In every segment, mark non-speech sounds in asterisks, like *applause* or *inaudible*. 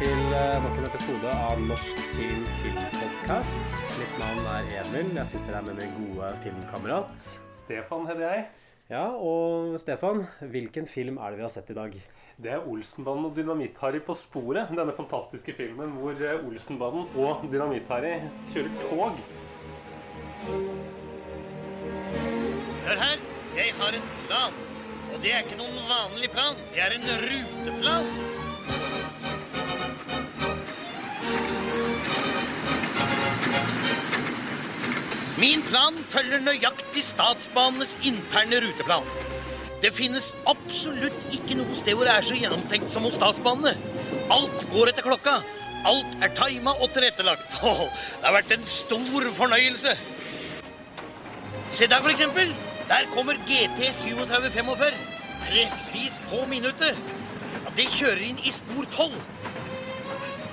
Til eh, nok en episode av Norsk film filmpodkast. Mitt navn er Emil. Jeg sitter her med min gode filmkamerat. Stefan heter jeg. Ja, og Stefan, hvilken film er det vi har sett i dag? Det er Olsenbanden og Dynamitt-Harry på sporet. Denne fantastiske filmen hvor eh, Olsenbanden og Dynamitt-Harry kjører tog. Hør her, jeg har en plan. Og det er ikke noen vanlig plan. Det er en ruteplan. Min plan følger nøyaktig statsbanenes interne ruteplan. Det finnes absolutt ikke noe sted hvor det er så gjennomtenkt som hos statsbanene. Alt går etter klokka. Alt er tima og tilrettelagt. *laughs* Det har vært en stor fornøyelse. Se der, for eksempel. Der kommer GT 3745. Presis på minuttet. Det kjører inn i spor 12.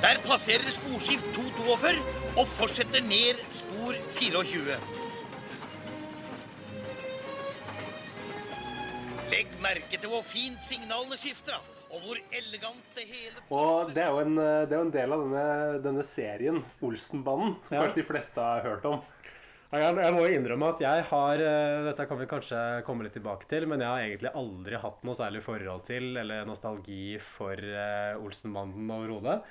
Der passerer sporskift 242 og fortsetter ned spor 24. Legg merke til hvor fint signalene skifter. Og hvor elegant det hele Og det er jo en, det er jo en del av denne, denne serien, Olsenbanden, som Ja. kanskje de fleste har hørt om. Jeg, jeg må jo innrømme at jeg har eh, Dette kan vi kanskje komme litt tilbake til, men jeg har egentlig aldri hatt noe særlig forhold til eller nostalgi for eh, Olsenbanden overhodet.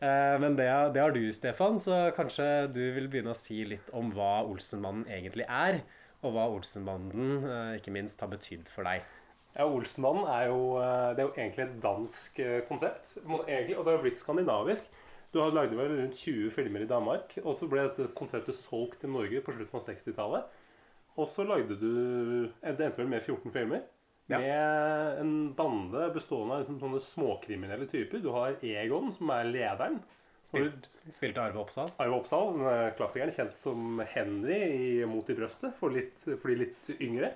Eh, men det, det har du, Stefan, så kanskje du vil begynne å si litt om hva Olsenbanden egentlig er, og hva Olsenbanden eh, ikke minst har betydd for deg. Ja, Olsenbanden er jo, eh, det er jo egentlig et dansk konsept, og det har blitt skandinavisk. Du har lagd rundt 20 filmer i Danmark, og så ble dette konseptet solgt til Norge på slutten av 60-tallet. Og så lagde du Det endte vel med 14 filmer. Ja. Med en bande bestående av liksom sånne småkriminelle typer. Du har Egon, som er lederen. Spilt, Spilte Arve Oppsal. Arve Oppsal, er klassikeren, kjent som Henry i Mot i brøstet for, litt, for de litt yngre.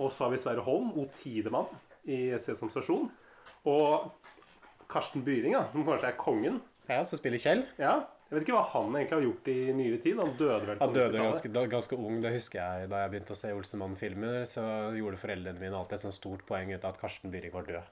Og så har vi Sverre Holm, O Tidemann i Sesam Stasjon. Og Karsten Byring, som kanskje er kongen. Ja, som spiller Kjell. Ja, Jeg vet ikke hva han egentlig har gjort i nyere tid. Han døde vel på Han døde ganske, ganske ung, det husker jeg. Da jeg begynte å se Olsenmann-filmer, så gjorde foreldrene mine alltid et sånt stort poeng ut av at Karsten Byring var død.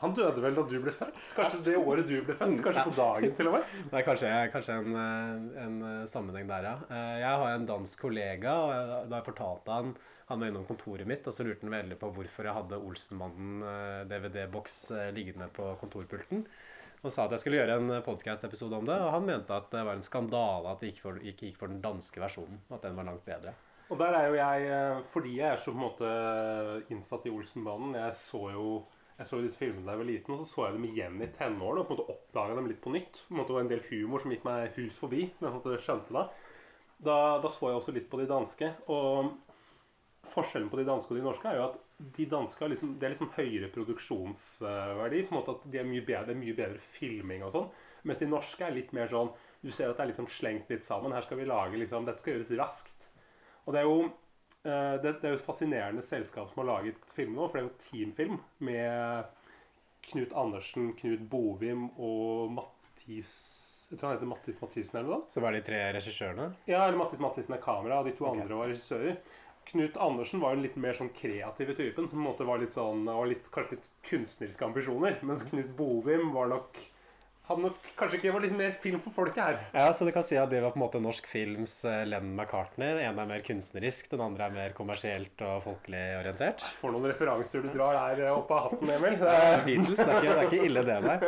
Han døde vel da du ble født? Kanskje det året du ble født? Kanskje på dagen, til og med? *laughs* Er kanskje, kanskje en, eh, en eh, sammenheng der, ja. Eh, Jeg har en dansk kollega, og da jeg fortalte han Han var innom kontoret mitt, og så lurte han veldig på hvorfor jeg hadde Olsenmannen-DVD-boks liggende på kontorpulten. Og sa at jeg skulle gjøre en podkast-episode om det, og han mente at det var en skandale at det ikke, gikk, gikk for den danske versjonen. At den var langt bedre. Og der er jo jeg, eh, fordi jeg er så på en måte innsatt i Olsenbanen Jeg så jo jeg så disse filmene da jeg var liten, og så så jeg dem igjen i tenårene. Og på en måte oppdaga dem litt på nytt. På en måte var en del humor som gikk meg hus forbi. Som jeg på en måte skjønte da. da. Da så jeg også litt på de danske. Og forskjellen på de danske og de norske er jo at de danske har liksom, det er litt sånn høyere produksjonsverdi. på en måte at de er mye bedre, er mye bedre filming og sånn. Mens de norske er litt mer sånn Du ser at det er liksom slengt litt sammen. Her skal vi lage liksom Dette skal gjøres raskt. Og det er jo eh, det, det er jo et fascinerende selskap som har laget film nå, for det er jo teamfilm med Knut Andersen, Knut Bovim og Mattis Jeg tror han heter Mattis Mathisen eller noe. Så var de tre regissørene. Ja, eller Mattis Mathisen er kamera, og de to andre var regissører. Knut Andersen var jo litt mer sånn kreative typen, som på en måte var litt sånn og litt, kanskje litt kunstneriske ambisjoner. Mens Knut Bovim var nok hadde nok kanskje ikke var litt mer film for folket her. Ja, Så du kan si at det var på en måte norsk films lenn Lennon McCartney. Den ene er mer kunstnerisk, den andre er mer kommersielt og folkelig orientert. For noen referanser du drar der opp oppe av hatten, Emil. Det er, Beatles, det er ikke, det er ikke ille det der.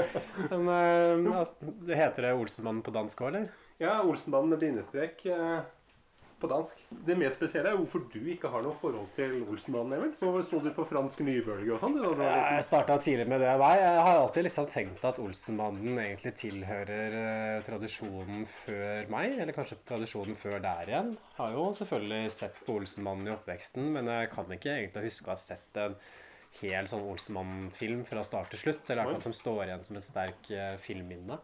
Men eh, altså, heter det Olsenmannen på dansk òg, eller? ja, Olsenmannen med bindestrek eh, på dansk. Det mest spesielle er hvorfor du ikke har noe forhold til Olsenbanen, Emil. Hvorfor sto du på fransk nybølge og sånn? Jeg starta tidlig med det. Nei, jeg har alltid liksom tenkt at Olsenmannen egentlig tilhører eh, tradisjonen før meg, eller kanskje tradisjonen før der igjen. Jeg Har jo selvfølgelig sett på Olsenmannen i oppveksten, men jeg kan ikke egentlig huske å ha sett en hel sånn Olsenmann-film fra start til slutt, eller i som står igjen som et sterk eh, filmminne.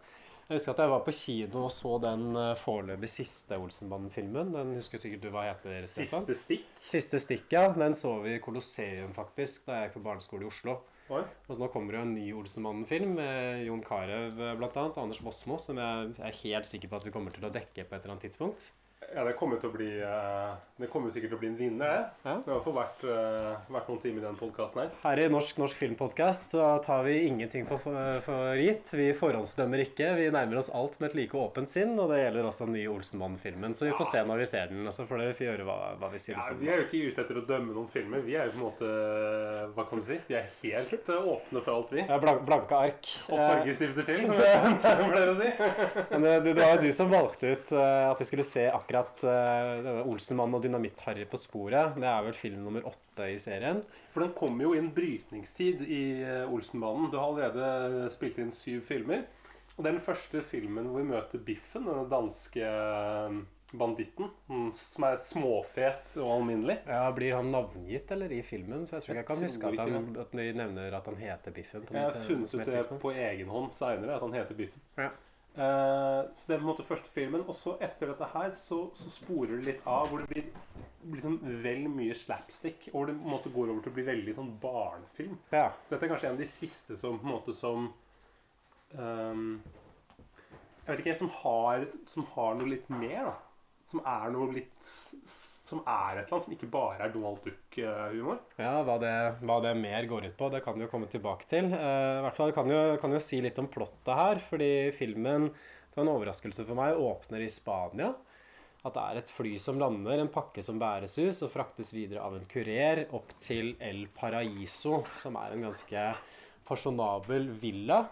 Jeg husker at jeg var på kino og så den eh, foreløpig siste Olsenbanden-filmen. Den husker sikkert du hva heter, Stefan? Siste stikk. Siste stikk, ja. Den så vi i Colosseum, faktisk, da jeg gikk på barneskole i Oslo. Oi. Og så nå kommer det jo en ny Olsenmannen-film med Jon Carew bl.a. og Anders Bosmo, som jeg er helt sikker på at vi kommer til å dekke på et eller annet tidspunkt. Ja, det kommer til å bli eh, Det kommer sikkert til å bli en vinner, det. Ja. Det har i hvert fall vært, eh, vært noen timer i den podkasten her. Her i Norsk Norsk Filmpodkast så tar vi ingenting for, for, for gitt. Vi forhåndsdømmer ikke. Vi nærmer oss alt med et like åpent sinn, og det gjelder også den nye Olsenmann-filmen. Så vi får se når vi ser den, og så får dere få gjøre hva, hva vi Ja, synes om vi er jo ikke ute etter å dømme noen filmer. Vi er jo på en måte Hva kan du si? Vi er helt eh, åpne for alt, vi. Ja, blank, blanke ark. Og fargestifter til, som vi pleier å si. *laughs* Men det, det, var jo du som valgte ut at vi skulle se akkurat uh, denne Olsenmann og Dynamitt-Harry på sporet. Det er vel film nummer åtte i serien. For den kommer jo i en brytningstid i Olsenmannen. Du har allerede spilt inn syv filmer. Og det er den første filmen hvor vi møter Biffen, denne danske eh, banditten. Som er småfet og alminnelig. Ja, Blir han navngitt eller i filmen? For Jeg tror ikke jeg kan huske at, han, at de nevner at han heter Biffen. på Jeg har funnet ut det på egen hånd seinere, at han heter Biffen. Ja. Eh, så det er på en måte første filmen. Og så etter dette her så, så sporer det litt av, hvor det blir, sånn vel mye slapstick. Og hvor det på en måte går over til å bli veldig sånn barnefilm. Ja. Dette er kanskje en av de siste som på en måte som um, Jeg vet ikke, som har, som har noe litt mer, da. Som er noe litt Som er et eller annet som ikke bare er Donald Duck-humor. Ja, hva det, hva det mer går ut på, det kan vi jo komme tilbake til. Uh, I hvert fall kan jo, kan jo si litt om plottet her, fordi filmen Det var en overraskelse for meg. Åpner i Spania. At det er et fly som lander, en pakke som bæres ut og fraktes videre av en kurer opp til El Paraiso, som er en ganske fasjonabel villa.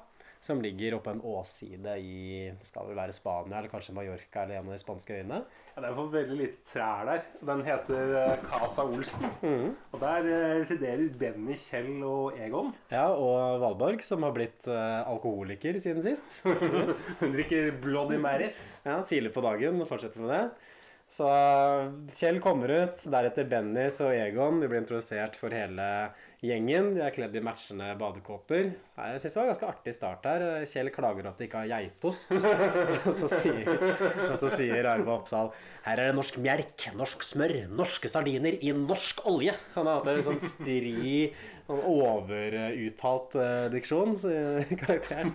Som ligger oppå en åsside i skal vel være Spania eller kanskje Mallorca eller en av de spanske øyene. Ja, det er for veldig lite trær der. Den heter eh, Casa Olsen. Og der eh, residerer Benny, Kjell og Egon. Ja, Og Valborg, som har blitt eh, alkoholiker siden sist. *laughs* Hun drikker Bloody Marys. Ja, tidlig på dagen fortsetter med det. Så Kjell kommer ut, deretter Bennys og Egon. De blir introdusert for hele gjengen. De er kledd i matchende badekåper. Jeg syns det var en ganske artig start her. Kjell klager at de ikke har geitost. *laughs* og, så sier, og så Arve Oppsal her er det norsk melk, norsk smør, norske sardiner i norsk olje. Han har hatt en sånn stri, sånn overuttalt eh, diksjon, sier karakteren.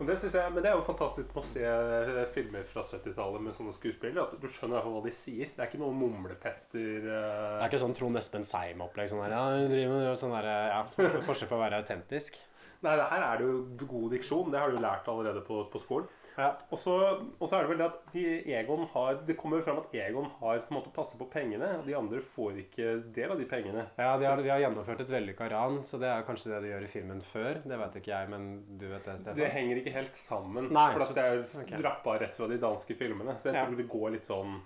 Og det synes jeg, Men det er jo fantastisk med å se eh, filmer fra 70-tallet med sånne skuespillere. At du skjønner hva de sier. Det er ikke noe mumlepetter Det eh, er ikke sånn Trond Espen Seim-opplegg. Sånn der, ja, hun driver med sånn der, ja, *laughs* Forskjell på å være autentisk. Nei, det her er det jo god diksjon. Det har du lært allerede på, på skolen. Ja. Og så, er det vel det at de, Egon har Det kommer fram at Egon har på en måte passet på pengene, og de andre får ikke del av de pengene. Ja, de har, de har gjennomført et vellykka ran, så det er kanskje det de gjør i filmen før. Det vet ikke jeg, men du vet det, Det henger ikke helt sammen. Nei, for så- det er okay. rappa rett fra de danske filmene. Så jeg Ja. tror det går litt sånn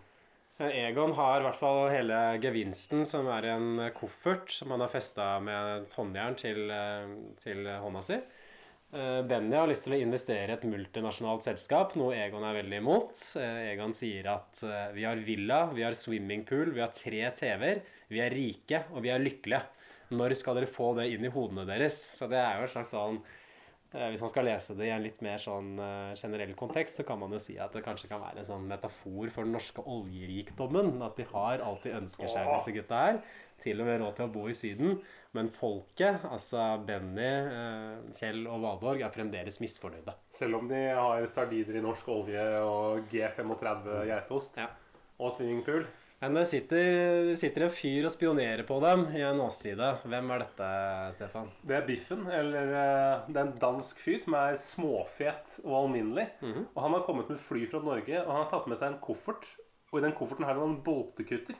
Egon har i hvert fall hele gevinsten, som er en koffert som han har festa med håndjern til, eh, til hånda si. Eh, Benny har lyst til å investere i et multinasjonalt selskap, noe Egon er veldig imot. Eh, Egon sier at eh, vi har villa, vi har swimmingpool, vi har tre TV-er, vi er rike, og vi er lykkelige. Når skal dere få det inn i hodene deres? Så det er jo en slags sånn Hvis man skal lese det i en litt mer sånn generell kontekst, så kan man jo si at det kanskje kan være en sånn metafor for den norske oljerikdommen. At de har alt de ønsker seg, disse gutta her. Til og med råd til å bo i Syden. Men folket, altså Benny, eh, Kjell og Valborg, er fremdeles misfornøyde. Selv om de har sardiner i norsk olje og G35 geitost Ja. og swimmingpool. Men det sitter, sitter en fyr og spionerer på dem i en åsside. Hvem er dette, Stefan? Det er Biffen, eller eh, det er en dansk fyr som er småfet og alminnelig. Mhm. Og han har kommet med fly fra Norge, og han har tatt med seg en koffert. Og i den kofferten er det en boltekutter.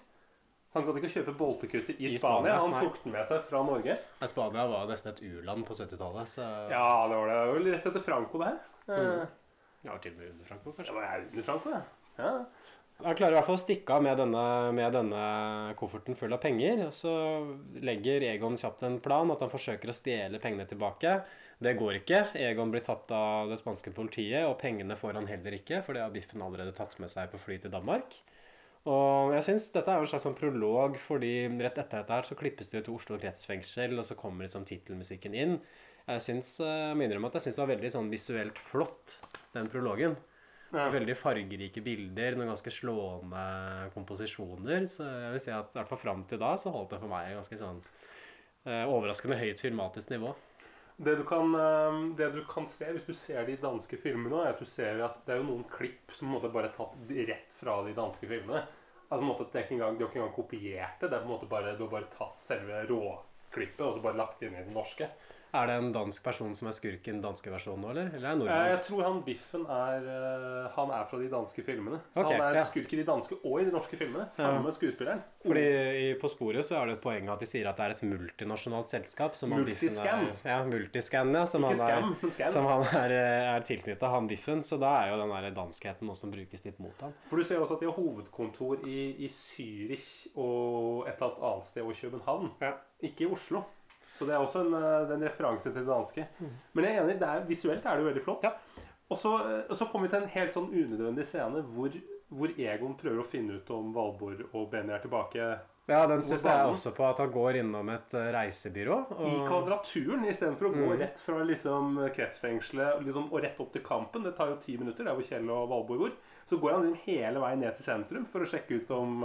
Han kan ikke kjøpe boltekutter i, I Spania. Spania, Han nei. tok den med seg fra Norge. Spania var nesten et u-land på 70-tallet, så Ja, det var det vel rett etter Franco, det her. Mm. Det var til og med under Franco, kanskje. Det var under Franco. Ja. Han klarer i hvert fall å stikke av med denne, med denne kofferten full av penger. og Så legger Egon kjapt en plan at han forsøker å stjele pengene tilbake. Det går ikke. Egon blir tatt av det spanske politiet, og pengene får han heller ikke, for det har Biffen allerede tatt med seg på fly til Danmark. Og jeg synes Dette er jo en slags sånn prolog, fordi rett etter dette her så klippes det til Oslo kretsfengsel, og så kommer liksom tittelmusikken inn. Jeg syns, eh, må innrømme at jeg syns det var veldig sånn visuelt flott. den prologen. Ja. Veldig fargerike bilder, noen ganske slående komposisjoner. Så jeg vil si at i hvert fall fram til da så holdt det for meg ganske sånn eh, overraskende høyt filmatisk nivå. Det du, kan, eh, det du kan se hvis du ser de danske filmene, er at du ser at det er jo noen klipp som måtte bare er tatt rett fra de danske filmene. Altså måte at det ikke engang, Du har ikke engang kopiert det. det er på en måte bare, Du har bare tatt selve råklippet og så bare lagt det inn i den norske. Er det en dansk person som er skurken danske versjonen nå, eller? Eller er Eh, nordmann? Jeg tror han Biffen er eh, Han er fra de danske filmene. Så okay, han er ja. skurk i de danske og i de norske filmene. Samme skuespilleren. Fordi i, På sporet så er det et poeng at de sier at det er et multinasjonalt selskap. Som han Multiscan. Er, ja, multiscan, ja. Som Ikke han scam, er, som han er, eh, er tilknytta, han Biffen. Så da er jo den der danskheten noe som brukes litt mot ham. For du ser også at de har hovedkontor i, i Zürich og et eller annet annet sted og København. Ja. Ikke i Oslo. Så det er også en, eh, en referanse til det danske. Men jeg er enig, er, visuelt er det jo veldig flott. Ja. Og så, eh, så kommer vi til en helt sånn unødvendig scene hvor, hvor Egon prøver å finne ut om Valborg og Benny er tilbake Ja, den syns jeg også på at han går innom et reisebyrå. reisebyrå. i kvadraturen istedenfor å gå rett fra liksom kretsfengselet liksom, og rett opp til kampen. Det tar jo ti minutter, der hvor Kjell og Valborg bor. Så går han hele veien ned til sentrum for å sjekke ut om,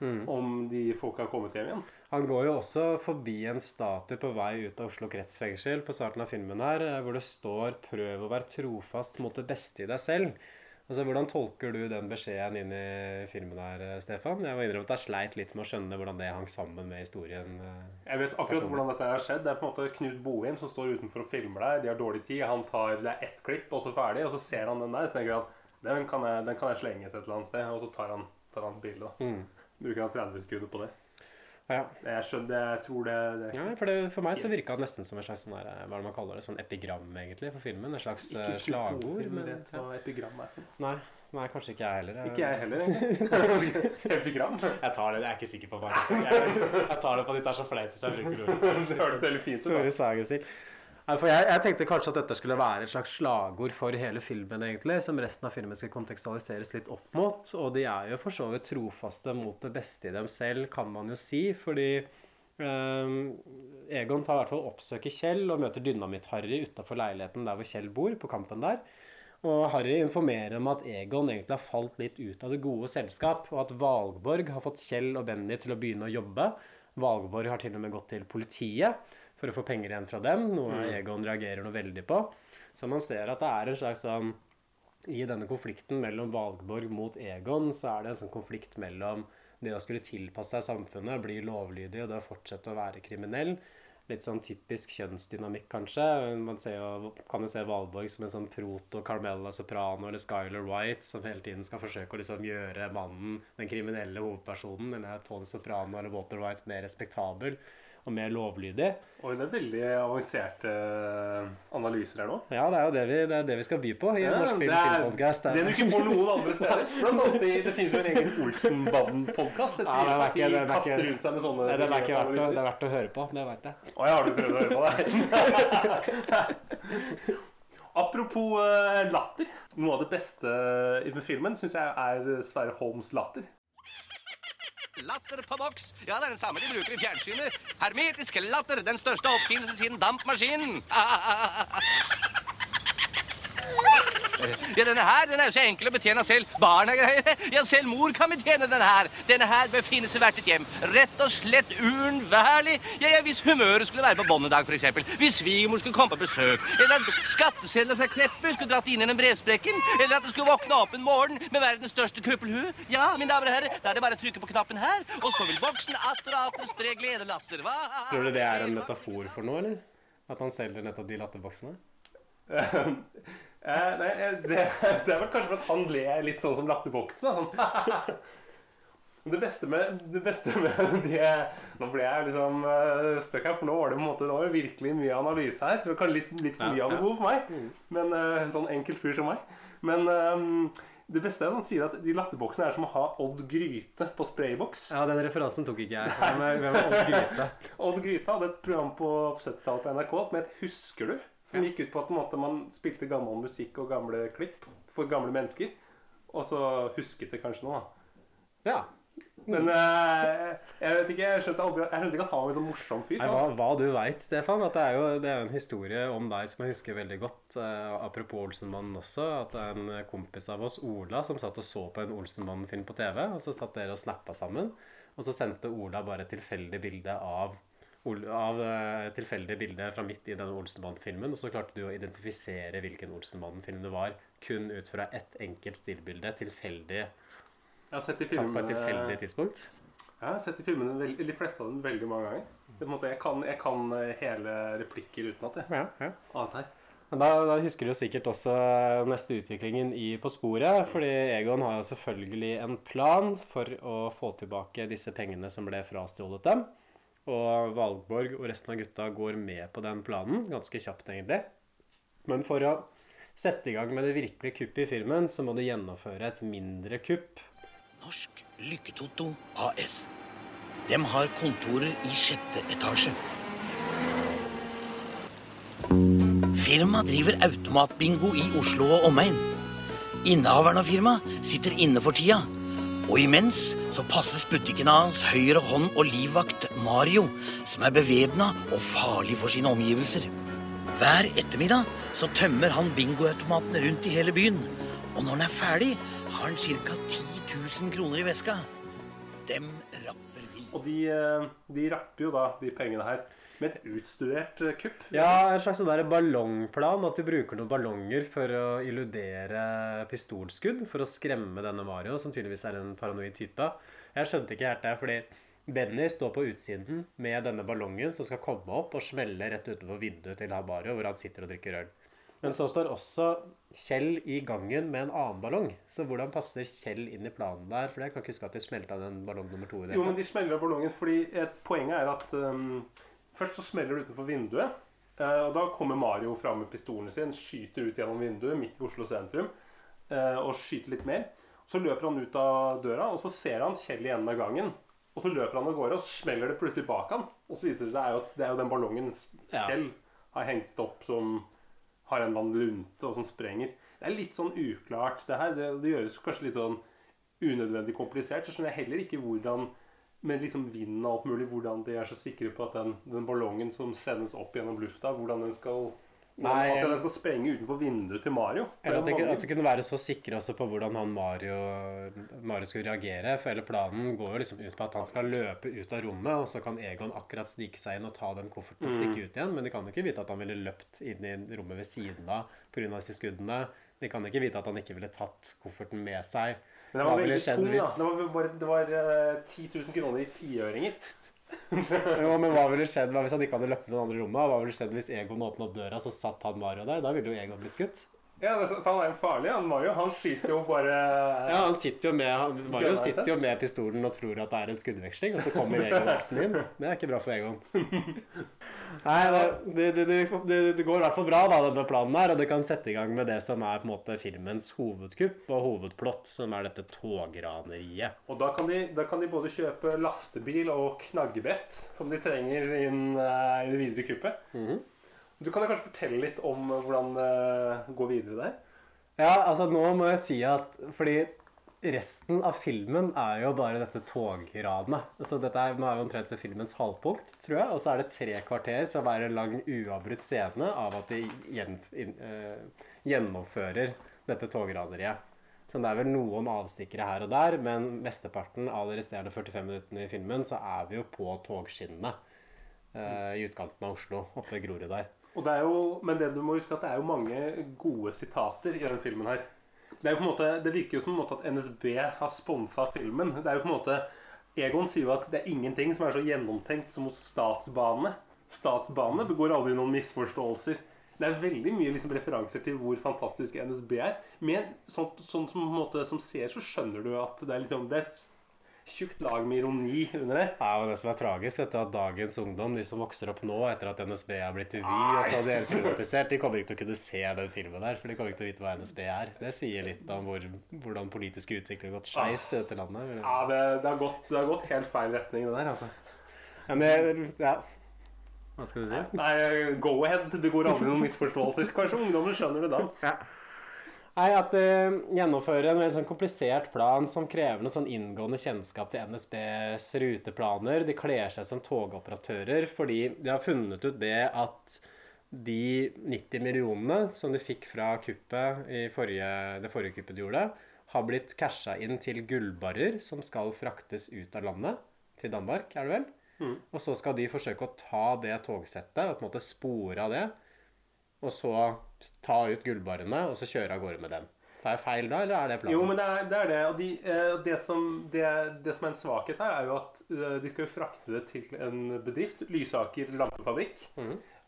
eh, om de folka har kommet hjem igjen. Han går jo også forbi en statue på vei ut av Oslo kretsfengsel på starten av filmen her, eh, hvor det står 'prøv å være trofast mot det beste i deg selv'. Altså, Hvordan tolker du den beskjeden inn i filmen her, eh, Stefan? Jeg må innrømme at jeg sleit litt med å skjønne hvordan det hang sammen med historien. eh. Jeg vet akkurat personen. hvordan dette har skjedd. Det er på en måte Knut Boheim som står utenfor og filmer deg. De har dårlig tid. Han tar, Det er ett klipp, og så ferdig. Og så ser han den der, så tenker han den kan jeg, den kan jeg slenge til et eller annet sted. Og så tar han, tar han et bilde. Mm. Bruker han 30 sekunder på det. Ja. Jeg skjønner, jeg tror det, det ja, for, det, for meg så virka det nesten som en slags sånn her, eh, hva man kaller det, sånn epigram egentlig for filmen. Et slags eh, Ikke Knut slagord. Ikke Men, vet hva epigram er. nei, nei, kanskje ikke jeg heller. Ikke jeg heller, *laughs* egentlig. epigram? Jeg tar det, jeg er ikke sikker på hva jeg, jeg tar det på at det er så flaut hvis jeg bruker ordet. *laughs* Det hørtes veldig fint ut. Tore Sagen Nei, for jeg, jeg tenkte kanskje at dette skulle være et slags slagord for hele filmen, egentlig, som resten av filmen skal kontekstualiseres litt opp mot. Og de er jo for så vidt trofaste mot det beste i dem selv, kan man jo si. Fordi eh, Egon tar i hvert fall oppsøker Kjell og møter Dynamitt-Harry utafor leiligheten der hvor Kjell bor, på kampen der. Og Harry informerer om at Egon egentlig har falt litt ut av det gode selskap, og at Valborg har fått Kjell og Benny til å begynne å jobbe. Valborg har til og med gått til politiet for å få penger igjen fra dem, noe Egon reagerer noe veldig på. Så man ser at det er en slags sånn I denne konflikten mellom Valborg mot Egon, så er det en sånn konflikt mellom det å skulle tilpasse seg samfunnet, bli lovlydig og det å fortsette å være kriminell. Litt sånn typisk kjønnsdynamikk, kanskje. Man ser jo, kan jo se Valborg som en sånn proto Carmella Soprano eller Skyler White, som hele tiden skal forsøke å liksom gjøre mannen, den kriminelle hovedpersonen, eller Tony Soprano eller Walter White, mer respektabel og mer lovlydig. Oi, det er veldig avanserte analyser her nå. Ja, det er jo det vi, det det vi skal by på i Ja, Norsk Film det. Det du ikke får noen andre steder. Blant annet i, Det finnes jo en egen Olsenbanden-podkast. Ja, de er kaster rundt seg med sånne Nei, det er ikke verdt å, det er verdt å høre på, det veit jeg. Å ja, har du prøvd å høre på det? *laughs* Apropos eh, latter. Noe av det beste i filmen syns jeg er Sverre Holms latter. Latter på boks. Ja, det er den samme de bruker i fjernsynet. Hermetisk latter, den største oppfinnelse siden dampmaskinen. *laughs* Ja, denne her den er jo så enkel å betjene selv. Barna greier. Ja, selv mor kan betjene denne her. Denne her bør finnes i hvert et hjem. Rett og slett uunnværlig. Ja, ja, hvis humøret skulle være på bånn i dag, eksempel. Hvis svigermor skulle komme på besøk. Eller at skattesedler fra Kneppe skulle dratt inn gjennom brevsprekken. Eller at du skulle våkne opp en morgen med verdens største kuppelhue. Ja, mine damer og herrer, da er det bare å trykke på knappen her, og så vil boksen atter og atter spre gledelatter. Hva? Tror du det er en metafor for noe, eller? At han selger nettopp de latterboksene? *laughs* Eh, nei, eh, det, *laughs* det er vel kanskje for at han ler litt sånn som latterboksen. Sånn. *laughs* Det beste med det beste med det Nå ble jeg liksom støkk stuck her, for nå var det på en måte Det var virkelig mye analyse her. Det var litt, litt for Ja, mye av det gode for meg. Men eh, En sånn enkelt fyr som meg. Men eh, det beste er at han sier at de latterboksene er som å ha Odd Gryte på sprayboks. Ja, den referansen tok ikke jeg. Hvem er Odd Gryte? *laughs* Odd Gryte hadde et program på 70-tallet på NRK som het Husker du? Som gikk ut på at måte, man spilte gammel musikk og gamle klipp for gamle mennesker. Og så husket det kanskje noe. Ja. Men eh, jeg vet ikke, jeg skjønte, aldri, jeg skjønte ikke at han var en sånn morsom fyr. Nei, hva, hva du veit, Stefan. At det er jo det er en historie om deg som jeg husker veldig godt. eh, apropos Olsenmannen også. At det er en kompis av oss, Ola, som satt og så på en Olsenmannen-film på TV. Og så satt dere og snappa sammen. Og så sendte Ola bare et tilfeldig bilde av av tilfeldige tilfeldig bilde fra midt i denne Olsenband-filmen, og så klarte du å identifisere hvilken Olsenband-film det var, kun ut fra ett enkelt stillbilde, tilfeldig, Jeg har sett i tatt på et filmene, tilfeldig tidspunkt. jeg har sett de filmene de fleste av dem veldig mange ganger. Er måte, jeg, kan, jeg kan eh, hele replikker utenat. Ja, ja. Annet her. Da, da husker du sikkert også neste utviklingen i På sporet. Fordi Egon har jo selvfølgelig en plan for å få tilbake disse pengene som ble frastjålet dem. Og Valborg og resten av gutta går med på den planen, ganske kjapt egentlig. Men for å sette i gang med det virkelige kuppet i filmen, så må de gjennomføre et mindre kupp. Norsk Lykketoto AS. Dem har kontorer i sjette etasje. Firmaet driver automatbingo i Oslo og omegn. Innehaveren av firmaet sitter inne for tida. Og imens så passes butikken hans høyre hånd og livvakt Mario, som er bevæpna og farlig for sine omgivelser. Hver ettermiddag så tømmer han bingoautomatene rundt i hele byen. Og når han er ferdig, har han ca. 10 000 kroner i veska. Dem vi. Og de, eh, de rapper jo da de pengene her med et utstudert eh, kupp. Ja, en slags sånn ballongplan. At de bruker noen ballonger for å illudere pistolskudd. For å skremme denne Mario, som tydeligvis er en paranoid type. Jeg skjønte ikke helt det, fordi Benny står på utsiden med denne ballongen som skal komme opp og smelle rett utenfor vinduet til Mario, hvor han sitter og drikker øl. Men så står også Kjell i gangen med en annen ballong. Så hvordan passer Kjell inn i planen der? For jeg kan ikke huske at de smelta den ballong nummer to i det. Jo, men de smeller ballongen fordi et poenget er at um, Først så smeller det utenfor vinduet. Uh, og da kommer Mario fram med pistolen sin, skyter ut gjennom vinduet midt i Oslo sentrum. uh, og skyter litt mer. Så løper han ut av døra, og så ser han Kjell i enden av gangen. Og så løper han av gårde, og så smeller det plutselig bak han. Og så viser det seg at det er jo den ballongen. Kjell har hengt opp som har en eller annen lunte, og som sprenger. Det er litt sånn uklart, det her. Det, det gjøres kanskje litt sånn unødvendig komplisert. Så skjønner jeg heller ikke hvordan med liksom vinden og alt mulig, hvordan de er så sikre på at den, den ballongen som sendes opp gjennom lufta, hvordan den skal Nei, At den skal sprenge utenfor vinduet til Mario. Eller at du, at kunne være så sikre også på hvordan han Mario, Mario skulle reagere. For hele planen går jo liksom ut på at han skal løpe ut av rommet, og så kan Egon akkurat snike seg inn og ta den kofferten og stikke ut igjen. Men de kan jo ikke vite at han ville løpt inn i rommet ved siden av pga. disse skuddene. De kan ikke vite at han ikke ville tatt kofferten med seg. Men det var veldig tung, da. Det var, bare, det var eh, 10 000 kroner i tiøringer. *laughs* Jo, men hva ville skjedd hvis han ikke hadde løpt til det andre rommet? Hva ville skjedd hvis Egon åpna opp døra, så satt han Mario der? Da ville jo Egon blitt skutt. Ja, det, for han er jo farlig, han Mario. Han skyter jo bare Ja, han sitter jo med han, Mario Gunnar, sitter jo med pistolen og tror at det er en skuddveksling, og så kommer Egon voksen inn. Det er ikke bra for Egon. *laughs* Nei, det, det, det, det, går i hvert fall bra, da, denne planen her, og det kan sette i gang med det som er på en måte filmens hovedkupp og hovedplott, som er dette tograneriet. Og da kan, de, da kan de både kjøpe lastebil og knaggebrett, som de trenger inn, uh, i det videre kuppet. Mhm. Du kan jo kanskje fortelle litt om eh, hvordan det går videre der? Ja, altså nå må jeg si at Fordi resten av filmen er jo bare dette togranet. Så dette er, nå er vi omtrent ved filmens halvpunkt, tror jeg. Og så er det tre kvarter som er en lang uavbrutt scene av at de gjen, in, uh, gjennomfører dette tograneriet. Så det er vel noen avstikkere her og der, men mesteparten av de resterende 45 minuttene i filmen så er vi jo på togskinnene eh, i utkanten av Oslo, oppe ved Grorud der. Og det er jo, men det du må huske at det er jo mange gode sitater i den filmen her. Det, er jo på en måte, det virker jo som en måte at NSB har sponsa filmen. Det er jo på en måte Egon sier jo at det er ingenting som er så gjennomtenkt som hos Statsbanene. Statsbanene begår aldri noen misforståelser. Det er veldig mye liksom referanser til hvor fantastisk NSB er. Men sånn, sånt som, måte, som ser så skjønner du at det er liksom det er tjukt lag med ironi under det. Ja, og det som er tragisk, vet du, at dagens ungdom, de som vokser opp nå etter at NSB har blitt Vy og så delprivatisert, de kommer ikke til å kunne se den filmen der, for de kommer ikke til å vite hva NSB er. Det sier litt om hvor, hvordan politisk utvikling har gått skeis i dette landet. Ja, det, det, har gått, det har gått helt feil retning, det der. altså. Ja, men, ja. Hva skal du si? Nei, go ahead. Det går aldri noen misforståelser. Kanskje ungdommen skjønner det da. Nei, at de gjennomfører en veldig sånn komplisert plan som krever noe sånn inngående kjennskap til NSBs ruteplaner. De kler seg som togoperatører fordi de har funnet ut det at de 90 millionene som de fikk fra kuppet i forrige, det forrige kuppet de gjorde, har blitt casha inn til gullbarrer som skal fraktes ut av landet. Til Danmark, er det vel? Og så skal de forsøke å ta det togsettet og på en måte spore av det. Og så ta ut gullbarrene og så kjøre av gårde med dem. Tar jeg feil da, eller er det planen? Jo, men det er det. Er det. Og de, eh, det, som, det, det som er en svakhet her, er jo at eh, de skal jo frakte det til en bedrift. Lysaker lampefabrikk.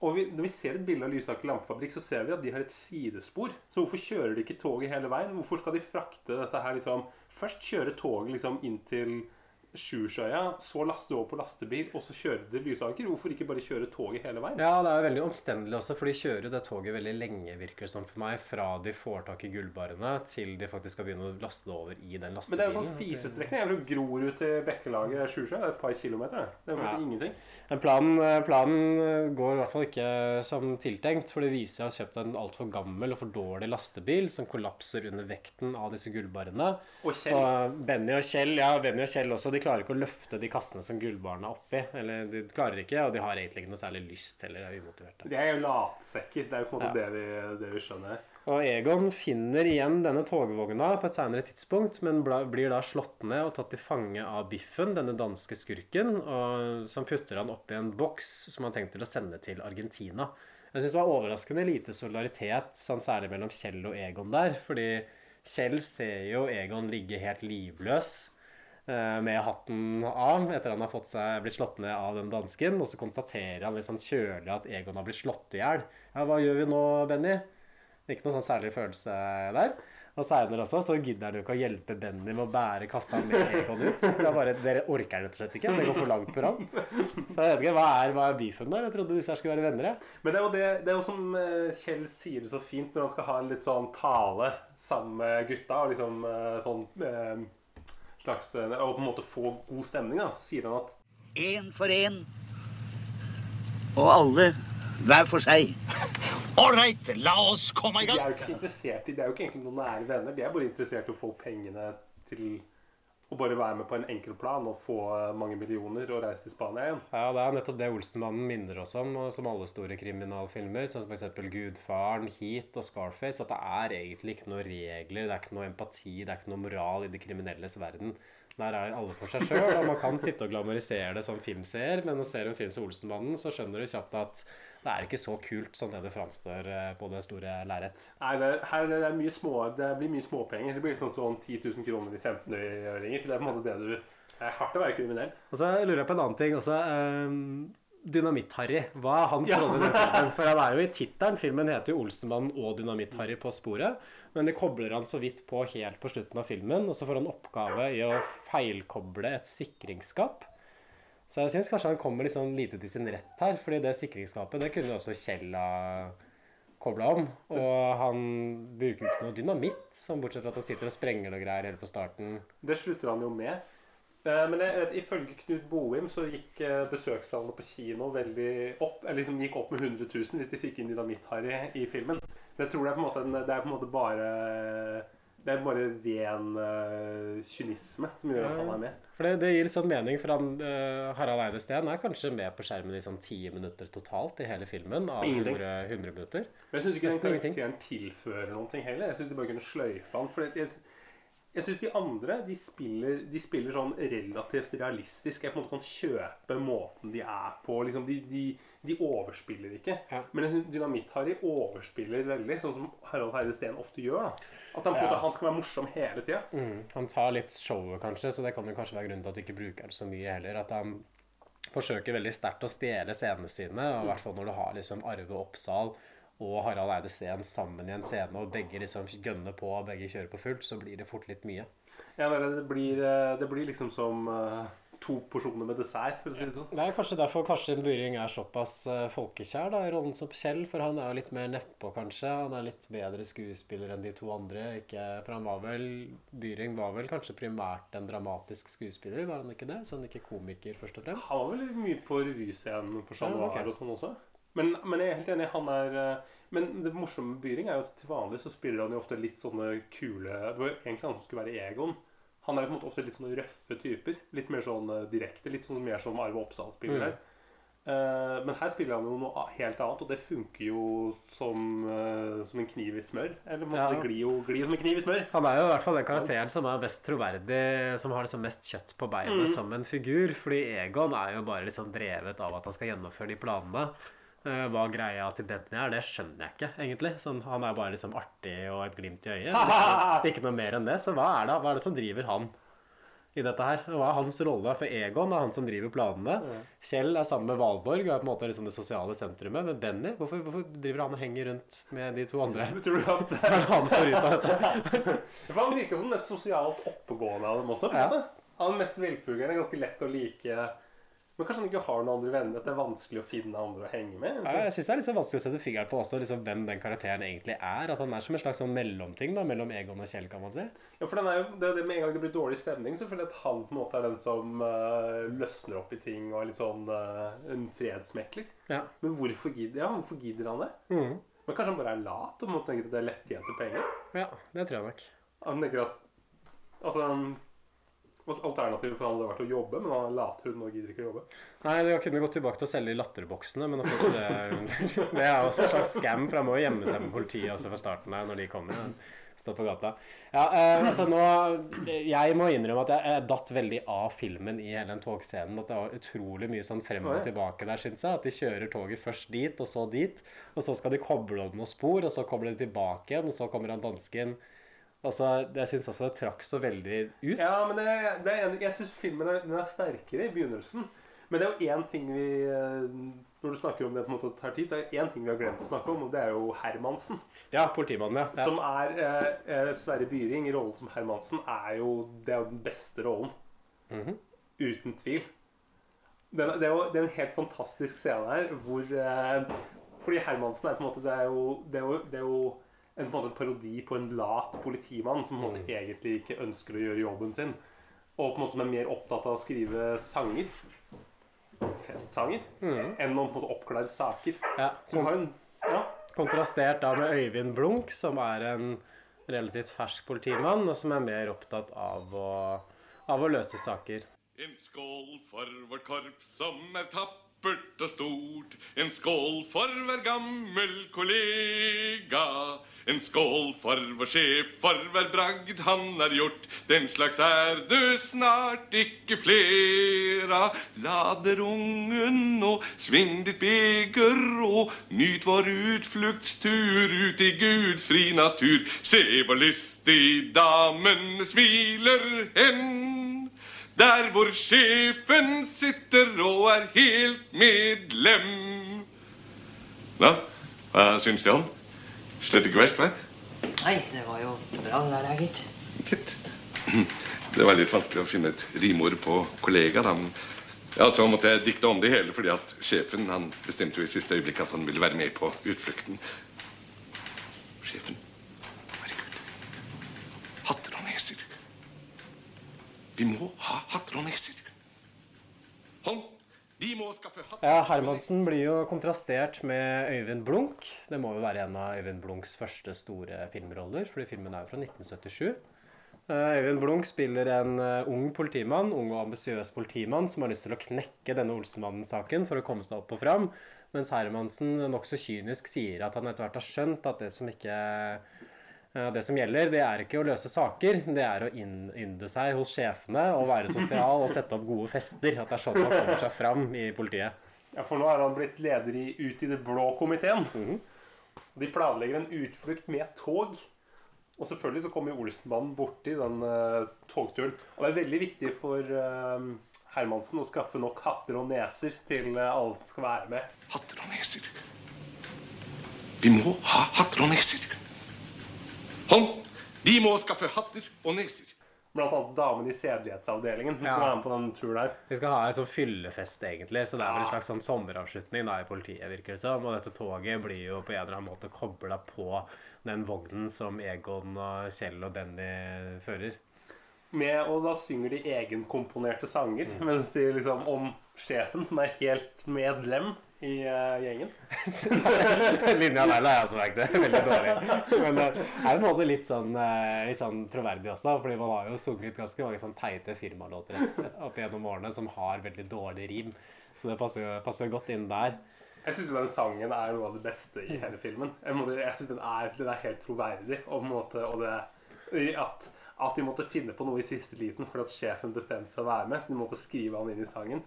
Og vi, når vi ser et bilde av Lysaker lampefabrikk, så ser vi at de har et sidespor. Så hvorfor kjører de ikke toget hele veien? Hvorfor skal de frakte dette her liksom Først kjøre toget liksom inn til Sjursøya, så laste over på lastebil, og så kjøre til Lysaker? Hvorfor ikke bare kjøre toget hele veien? Ja, det er jo veldig omstendelig også, for de kjører jo det toget veldig lenge, virker det som for meg. Fra de får tak i gullbarene, til de faktisk skal begynne å laste det over i den lastebilen. Men det er jo sånn fisestrekning. Jeg fra Grorud til Bekkelaget Sjursøya. Er et par kilometer. det. Er jo Ja. ingenting. Men planen, eh, planen går i hvert fall ikke som tiltenkt, for det viser seg å ha kjøpt en altfor gammel og for dårlig lastebil som kollapser under vekten av disse gullbarene. Og Kjell Og Benny og Kjell ja, Benny og Kjell også, de klarer ikke å løfte de kassene som gullbarna er oppi. Eller de klarer ikke, og de har egentlig ikke noe særlig lyst heller. Er umotiverte. De er jo latsekker. Det er jo på en måte Ja. det, vi, det vi skjønner. Og Egon finner igjen denne togvogna på et senere tidspunkt, men blir da slått ned og tatt til fange av Biffen, denne danske skurken, og, som putter han opp i en boks som han har tenkt til å sende til Argentina. Jeg syns det var overraskende lite solidaritet, sånn særlig mellom Kjell og Egon der, fordi Kjell ser jo Egon ligge helt livløs med hatten av etter han har fått seg, blitt slått ned av den dansken. Og så konstaterer han sånn kjølig at Egon har blitt slått i hjel. Ja, hva gjør vi nå, Benny? Ikke noe sånn særlig følelse der. Og seinere også så gidder han jo ikke å hjelpe Benny med å bære kassa med Egon ut. Det er bare, Dere orker rett og slett ikke. Det går for langt på rand. Så jeg vet ikke, hva er, hva er beefen der? Jeg trodde disse her skulle være venner. Men det er jo, det, det er jo som eh, Kjell sier det så fint når han skal ha en litt sånn tale sammen med gutta. Og liksom eh, sånn eh, slags eh, Og på en måte få god stemning, da. Så sier han at Én for én. Og alle hver for seg. Ålreit, la oss komme i de er jo ikke så interessert i Det er jo ikke egentlig noen nære venner. De er bare interessert i å få pengene til å bare være med på en enkel plan og få eh, mange millioner og reise til Spania igjen. Ja, det er nettopp det Olsenmannen minner oss om, som alle store kriminalfilmer, som f.eks. Gudfaren, Heat og Scarface, at det er egentlig ikke noen regler, det er ikke noe empati, det er ikke noe moral i de kriminelles verden. Der er alle for seg sjøl, og man kan sitte og glamorisere det som filmseer, men når du ser en film som Olsenmannen, så skjønner du kjapt at det er ikke så kult som det det framstår eh, på det store lerret. Nei, det, her det er mye små, det blir mye småpenger. Det blir sånn, sånn 10 000 kroner i 15-øringer. Det er på en måte det du Det er hardt å være kriminell. Og så lurer jeg på en annen ting også. Um, Dynamitt-Harry. Hva er hans Ja. rolle i den *laughs* filmen? For han er jo i tittelen. Filmen heter jo 'Olsenmannen og Dynamitt-Harry på sporet'. Men det kobler han så vidt på helt på slutten av filmen, og så får han oppgave i å feilkoble et sikringsskap. Så jeg syns kanskje han kommer litt sånn lite til sin rett her, fordi det sikringsskapet det kunne også Kjell ha kobla om. Og han bruker jo ikke noe dynamitt, sånn bortsett fra at han sitter og sprenger noe greier helt på starten. Det slutter han jo med. Eh, Men jeg, ifølge Knut Bohim så gikk eh, besøkstallene på kino veldig opp. Eller liksom gikk opp med 100 000 hvis de fikk inn Dynamitt-Harry i filmen. Så jeg tror det er på en måte, det er på en måte bare Det er bare ren uh, kynisme som gjør at han er med. For det, det gir litt sånn mening, for han, uh, Harald Eide Steen er kanskje med på skjermen i sånn ti minutter totalt i hele filmen. Av Ingenting. 100, 100 minutter. Men jeg syns ikke den karakteren tilfører ting heller. Jeg syns de bare kunne sløyfe han. For jeg, jeg syns de andre de spiller, de spiller sånn relativt realistisk. Jeg på en måte kan kjøpe måten de er på. Liksom, de, de, de overspiller ikke. Ja. Men jeg syns Dynamitt-Harry overspiller veldig, sånn som Harald Heide Steen ofte gjør. da At han, Ja. at han skal være morsom hele tida. Mm. Han tar litt showet, kanskje, så det kan jo kanskje være grunnen til at de ikke bruker det så mye heller. At han forsøker veldig sterkt å stjele scenene sine, i hvert fall når du har liksom Arve Oppsal og Harald Eide Steen sammen i en scene, og begge liksom gønner på, og begge kjører på fullt, så blir det fort litt mye. Ja, det, blir, eh, det blir liksom som eh, to porsjoner med dessert, for å si det sånn. Det er kanskje derfor Karsten Byring er såpass eh, folkekjær da, i rollen som Kjell. For han er jo litt mer nedpå, kanskje. Han er litt bedre skuespiller enn de to andre. Ikke, for han var vel Byring var vel kanskje primært en dramatisk skuespiller, var han ikke det? Så han ikke komiker, først og fremst. Han var vel mye på revyscenen på Chat Ja, okay. og sånn også. Men, men jeg er helt enig. Han er eh, Men det morsomme med Byring er jo at til vanlig så spiller han jo ofte litt sånne kule Det var jo egentlig han som skulle være Egon. Han er jo på en måte ofte litt sånne røffe typer. Litt mer sånn eh, direkte. Litt sånn mer som Arve Oppsal spiller Mm. her. Mm. men her spiller han jo noe helt annet, og det funker jo som, eh, som en kniv i smør. Eller Ja. det glir jo, glir som en kniv i smør. Han er jo i hvert fall den karakteren som er best troverdig, som har liksom mest kjøtt på beinet som en figur. Fordi Egon er jo bare liksom drevet av at han skal gjennomføre de planene. Eh, Hva greia til Bentley er, det skjønner jeg ikke, egentlig. Sånn, han er bare liksom artig og et glimt i øyet. *laughs* Ikke, ikke noe mer enn det. Så hva er det, hva er det som driver han i dette her? Hva er hans rolle? For Egon er han som driver planene. Kjell er sammen med Valborg og er på en måte liksom det sosiale sentrumet. Men Benny, hvorfor, hvorfor driver han og henger rundt med de to andre? *laughs* Tror du at *laughs* det er han får ut av dette? For Han virker som den mest sosialt oppegående av dem også. Ja. Han er mest velfungerende, ganske lett å like. Men kanskje han ikke har noen andre venner? At det er vanskelig å finne andre å henge med? Ja, jeg syns det er litt så vanskelig å sette fingeren på også liksom, hvem den karakteren egentlig er. At han er som en slags sånn mellomting da, mellom Egon og Kjell, kan man si. Ja, for den er jo, det det Med en gang det blir dårlig stemning, så føler jeg at han på en måte er den som uh, løsner opp i ting og er litt sånn uh, en fredsmekler. Ja. Men hvorfor gidder, ja, hvorfor gidder han det? Mm. Men kanskje han bare er lat og tenker at det er lettjente penger? ja, det tror jeg nok. Han tenker at Altså Alternativet for han hadde vært å jobbe, men han er lathund og gidder ikke å jobbe. Nei, jeg kunne gått tilbake til å selge de latterboksene, men det, *laughs* det er også en slags scam, for han må jo gjemme seg med politiet også fra starten her når de kommer. Stå på gata. Ja, eh, altså nå Jeg må innrømme at jeg, jeg datt veldig av filmen i hele den togscenen. At det var utrolig mye sånn frem og tilbake der, syns jeg. At de kjører toget først dit, og så dit. Og så skal de koble opp noen spor, og så kobler de tilbake igjen, og så kommer han dansken. Altså, Jeg syns også det trakk så veldig ut. Ja, men det, det er enig. jeg syns filmen er, er sterkere i begynnelsen. Men det er jo én ting vi eh, Når du snakker om det på en måte tar tid, så er det én ting vi har glemt å snakke om, og det er jo Hermansen. Ja, politimannen, ja. ja. Som er eh, eh, Sverre Byring i rollen som Hermansen er jo Det er jo den beste rollen. Mhm. Uten tvil. Den, det, er jo, det er en helt fantastisk scene her hvor eh, Fordi Hermansen er på en måte Det er jo, det er jo, det er jo en, på en parodi på en lat politimann som på en måte egentlig ikke ønsker å gjøre jobben sin. Og på en måte som er mer opptatt av å skrive sanger. Festsanger. Enn å på en måte oppklare saker. ja. Som har en Ja. Kontrastert da med Øyvind Blunk, som er en relativt fersk politimann, og som er mer opptatt av å, av å løse saker. En skål for vårt korps som er tappert og stort. En skål for hver gammel kollega. En skål for vår sjef, for hver bragd han har gjort. Den slags er det snart ikke flere. Lader ungen og sving ditt beger og nyt vår utfluktstur ut i Guds fri natur. Se hvor lystig damene smiler hen. Der hvor sjefen sitter og er helt medlem. Nå, hva syns du om? Slett ikke verst, hva? Nei, det var jo bra det der, gitt. Fint. Det var litt vanskelig å finne et rimord på kollega, da. Ja, så måtte jeg dikte om det hele fordi at sjefen han bestemte jo i siste øyeblikk at han ville være med på utflukten. Sjefen. Herregud. Hatter og neser. Vi må ha hatter og nekser. Hatter Ja, Hermansen blir jo kontrastert med Øyvind Blunk. Det må jo være en av Øyvind Blunks første store filmroller, fordi filmen er jo fra 1977. Eh, Øyvind Blunk spiller en eh, ung politimann, ung og ambisiøs politimann som har lyst til å knekke denne Olsenmannen-saken for å komme seg opp og fram, mens Hermansen nokså kynisk sier at han etter hvert har skjønt at det som ikke det som gjelder, det er ikke å løse saker, det er å innynde seg hos sjefene og være sosial og sette opp gode fester. At det er sånn man kommer seg fram i politiet. Ja, for nå er han blitt leder i Ut i det blå-komiteen. De planlegger en utflukt med tog. Og selvfølgelig så kommer Olsenbanen borti den uh, togturen. Og det er veldig viktig for uh, Hermansen å skaffe nok hatter og neser til uh, alle som skal være med. Hatter og neser. Vi må ha hatter og neser. Hold. De må skaffe hatter og neser. Blant annet damene i sedelighetsavdelingen. som Ja. være med på den turen her. Vi skal ha en sånn fyllefest, egentlig, så det er vel en slags sånn sommeravslutning da, i politiet, virker det som. Og dette toget blir jo på en eller annen måte kobla på den vognen som Egon og Kjell og Benny fører. Med, og da synger de egenkomponerte sanger mens de liksom om sjefen, som er helt medlem i uh, gjengen. *laughs* Linja der la jeg også merke til. Veldig dårlig. Men det er på en måte litt sånn, uh, litt sånn troverdig også, fordi man har jo sunget ganske mange sånn teite firmalåter opp gjennom årene som har veldig dårlig rim. Så det passer, jo- passer godt inn der. Jeg syns den sangen er noe av det beste i hele filmen. Jeg, må- jeg synes den er, den er helt troverdig. Og, på en måte, og det, at, at de måtte finne på noe i siste liten fordi at sjefen bestemte seg å være med, så de måtte skrive han inn i sangen.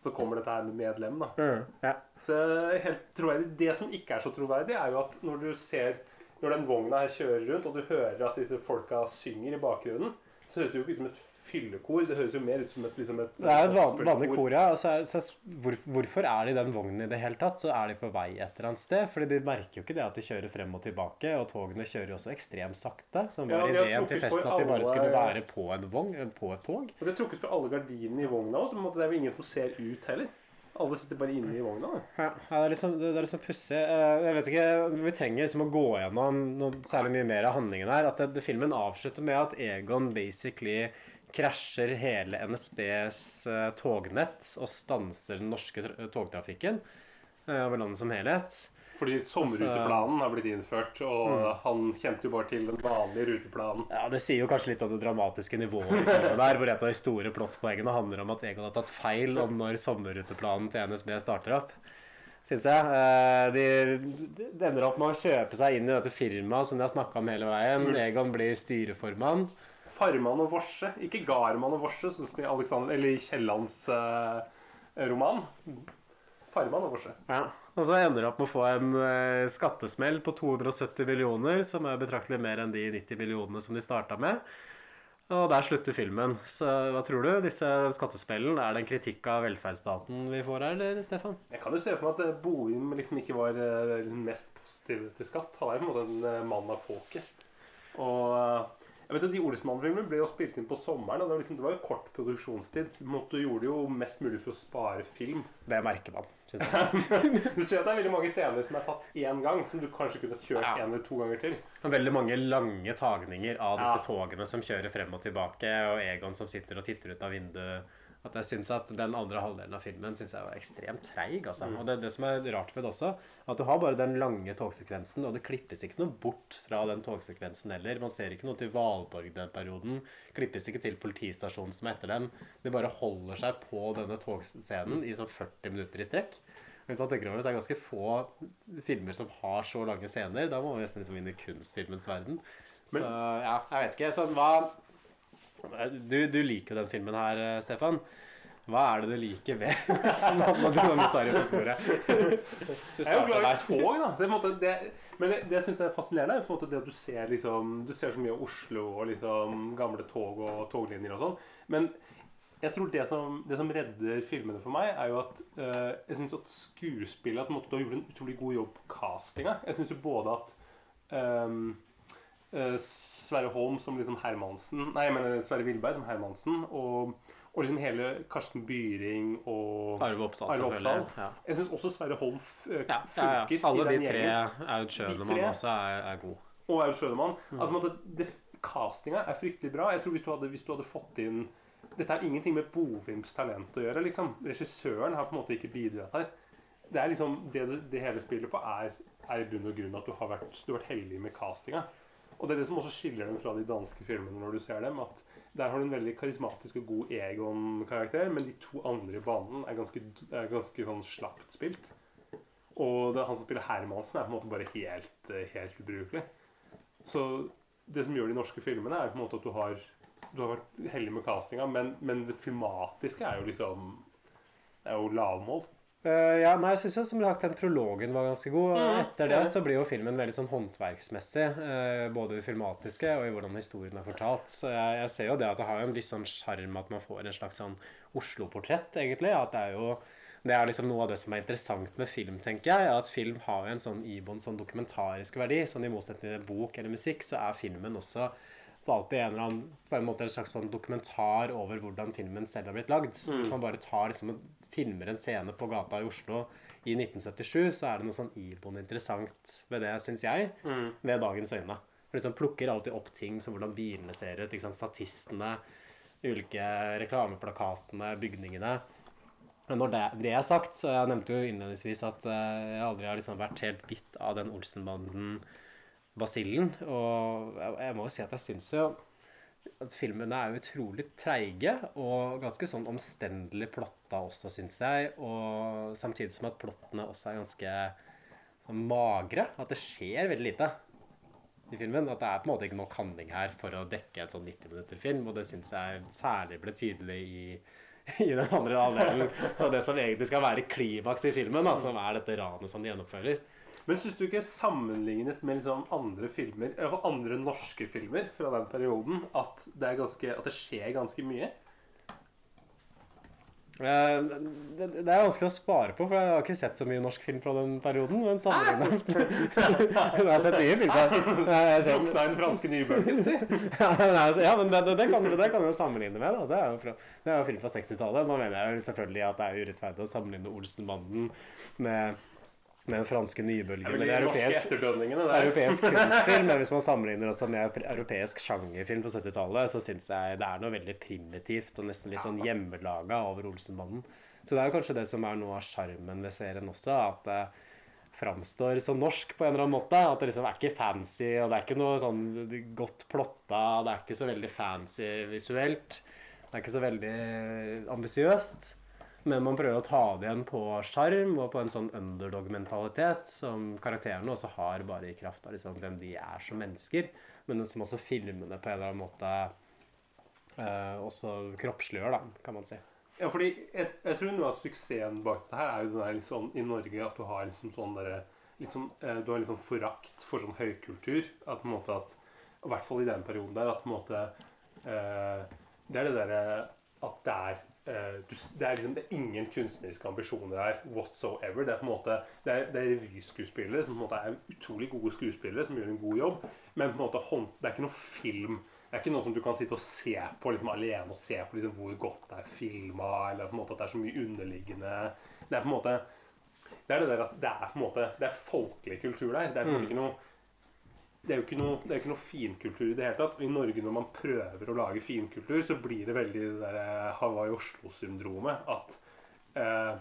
Så kommer dette her med medlem, da. Ja. Så helt troverdig. Det som ikke er så troverdig, er jo at når du ser Når den vogna her kjører rundt, og du hører at disse folka synger i bakgrunnen, så høres det jo ikke ut som et fyllekor. Det høres jo mer ut som et, liksom et Det er et van, vanlig kor, ja. og Så så hvor, hvorfor er de i den vognen i det hele tatt? Så er de på vei et eller annet sted. Fordi de merker jo ikke det at de kjører frem og tilbake. Og togene kjører jo også ekstremt sakte. Som var ja, ideen til festen at de bare skulle være på en vogn, på et tog. Og det er trukket for alle gardinene i vogna òg, så det er jo ingen som ser ut heller. Alle sitter bare inne i vogna. Ja, det er liksom, det er liksom pussig. Eh, Jeg vet ikke, Vi trenger liksom å gå gjennom noe særlig mye mer av handlingen her. At det, filmen avslutter med at Egon basically krasjer hele NSBs eh, tognett og stanser den norske togtrafikken eh, over landet som helhet. Fordi sommerruteplanen har blitt innført, og han kjente jo bare til den vanlige ruteplanen. Ja, Det sier jo kanskje litt om det dramatiske nivået der, hvor et av de store plottpoengene handler om at Egon har tatt feil om når sommerruteplanen til NSB starter opp. Synes jeg. Eh, De, de ender opp med å kjøpe seg inn i dette firmaet som de har snakka om hele veien. Egon blir styreformann. Farmann og Vorse. Ikke Garmann og Vorse, sånn som i Alexander, eller i Kiellands uh, roman. Farman og Vorse. Ja. Og så ender du opp med å få en uh, skattesmell på 270 millioner, som er betraktelig mer enn de 90 millionene som de starta med. Og der slutter filmen. Så hva tror du? Disse skattespellen, Er det en kritikk av velferdsstaten vi får her, eller, Stefan? Jeg kan jo se for meg at eh, Bohim liksom ikke var den mest positive til skatt. Han er på en måte en mann av folket. Og jeg vet at De Olsmann-filmene ble jo spilt inn på sommeren. og Det var, liksom, det var jo kort produksjonstid. Du gjorde jo mest mulig for å spare film. Det merker man, Synes jeg. *laughs* Du ser at det er veldig mange scener som er tatt én gang, som du kanskje kunne kjørt Ja. én eller to ganger til. Veldig mange lange tagninger av disse Ja. togene som kjører frem og tilbake, og Egon som sitter og titter ut av vinduet. At jeg synes at Den andre halvdelen av filmen synes jeg var ekstremt treig. Altså. Og det, det som er rart med det også, at du har bare den lange togsekvensen, og det klippes ikke noe bort fra den togsekvensen heller. Man ser ikke noe til Valborg den perioden. Klippes ikke til politistasjonen som er etter den. Det bare holder seg på denne togscenen i sånn 40 minutter i strekk. Hvis man tenker over det, så er det ganske få filmer som har så lange scener. Da må man nesten liksom inn i kunstfilmens verden. Så ja, jeg vet ikke. Sånn, hva du, du liker jo den filmen her, eh, Stefan. Hva er det du liker ved *laughs* Sånn, jeg på sporet. Jeg er jo glad i tog, da. Så på en måte, det, men det, det jeg syns er fascinerende, er på en måte det at du ser, liksom, du ser så mye av Oslo og liksom, gamle tog og toglinjer og sånn. Men jeg tror det som, det som redder filmene for meg, er jo at eh, jeg syns at skuespillet at på en måte, Du har gjort en utrolig god jobb på castinga. Jeg syns jo både at ehm, eh, Sverre Holm som liksom Hermansen Nei, jeg mener Sverre Vilberg som Hermansen. Og, og liksom hele Karsten Byring og Arve Oppsal, Arve selvfølgelig. Ja. Jeg syns også Sverre Holm funker. eh, Ja, ja, ja. Alle de tre er Aud Schønemann også er, er god. Og Aud Schønemann. Altså, en det, castinga er fryktelig bra. Jeg tror hvis du hadde, hvis du hadde fått inn Dette har ingenting med Bovims talent å gjøre. liksom. Regissøren har på en måte ikke bidratt her. Det er liksom, det, det, hele spiller på, er, er i bunn og grunn at du har vært, du har vært heldig med castinga. Og det er det som også skiller dem fra de danske filmene når du ser dem. at Der har du en veldig karismatisk og god Egon-karakter, men de to andre i banen er ganske, er ganske sånn slapt spilt. Og det, han som spiller Hermansen, er på en måte bare helt, eh, helt ubrukelig. Så det som gjør de norske filmene, er på en måte at du har, du har vært heldig med castinga, men, men det filmatiske er jo liksom Det er jo lavmål. Eh, ja, nei, jeg syns som sagt den prologen var ganske god. og Mm, Etter det så blir jo filmen veldig sånn håndverksmessig. uh, både i filmatiske og i hvordan historien er fortalt. Så jeg, jeg ser jo det at det har jo en viss sånn sjarm at man får en slags sånn Oslo-portrett, egentlig. At det er jo det er liksom noe av det som er interessant med film, tenker jeg. At film har jo en sånn ibånd sånn dokumentarisk verdi. Sånn I motsetning til bok eller musikk, så er filmen også alltid en eller annen på en måte en slags sånn dokumentar over hvordan filmen selv har blitt lagd. Så man bare tar liksom filmer en scene på gata i Oslo i 1977, så er det noe sånn iboende interessant ved det, syns jeg, ved dagens øyne. For liksom plukker alltid opp ting som hvordan bilene ser ut, ikke sant? statistene, ulike reklameplakatene, bygningene. Men når det, det er sagt, så jeg nevnte jo innledningsvis at eh, jeg aldri har liksom vært helt bitt av den Olsenbanden-basillen. Og jeg, jeg må jo si at jeg syns jo at filmene er utrolig treige og ganske sånn omstendelig plotta også, syns jeg. Og samtidig som at plottene også er ganske sånn magre. At det skjer veldig lite i filmen. At det er på en måte ikke nok handling her for å dekke en sånn 90 minutter film. Og det syns jeg særlig ble tydelig i, i den andre halvdelen. Så det som egentlig skal være klimaks i filmen, da, som er dette ranet som de gjennomfører. Men syns du ikke sammenlignet med liksom andre filmer, i andre norske filmer fra den perioden, at det, er ganske, at det skjer ganske mye? Eh, Det, det er vanskelig å spare på, for jeg har ikke sett så mye norsk film fra den perioden. Men sammenlignet *laughs* Jeg har sett mye film. Drukna i den franske nybølgen, si. *laughs* Ja, men det, kan, du- det kan jo sammenligne med. Da. Det er jo fra, det er film fra 60-tallet. Nå mener jeg jo selvfølgelig at det er urettferdig å sammenligne Olsenbanden med, med den franske nybølgen. Er Eller europeisk, europeisk kunstfilm. Men hvis man sammenligner også med europeisk sjangerfilm på 70-tallet, så syns jeg det er noe veldig primitivt og nesten litt sånn hjemmelaga over Olsenbanden. Så det er jo kanskje det som er noe av sjarmen ved serien også. at det framstår så norsk på en eller annen måte. At det liksom er ikke fancy, og det er ikke noe sånn godt plotta. Det er ikke så veldig fancy visuelt. Det er ikke så veldig ambisiøst. Men man prøver å ta det igjen på sjarm og på en sånn underdog-mentalitet som karakterene også har bare i kraft av liksom hvem de er som mennesker. Men som også filmene på en eller annen måte eh, også kroppsliggjør, da, kan man si. Ja, fordi jeg, jeg tror noe av suksessen bak det her er jo den der liksom, i Norge at du har liksom sånn derre litt sånn, eh, Du har liksom forakt for sånn høykultur. At på en måte at I hvert fall i den perioden der at på en måte eh, Det er det derre at det er du, det er liksom det er ingen kunstneriske ambisjoner her whatsoever. Det er på en måte Det er, det er revyskuespillere som på en måte er utrolig gode skuespillere som gjør en god jobb, men på en måte hånd, det er ikke noe film det er ikke noe som du kan sitte og se på liksom, alene og se på liksom, hvor godt det er filma, eller på en måte at det er så mye underliggende Det er på en måte Det er det der at det er på en måte Det er folkelig kultur der. Det er på en måte ikke noe det er jo ikke noe, det ikke noe finkultur i det hele tatt. I Norge, når man prøver å lage finkultur, så blir det veldig det der eh, Hawaii-Oslo-syndromet. At eh,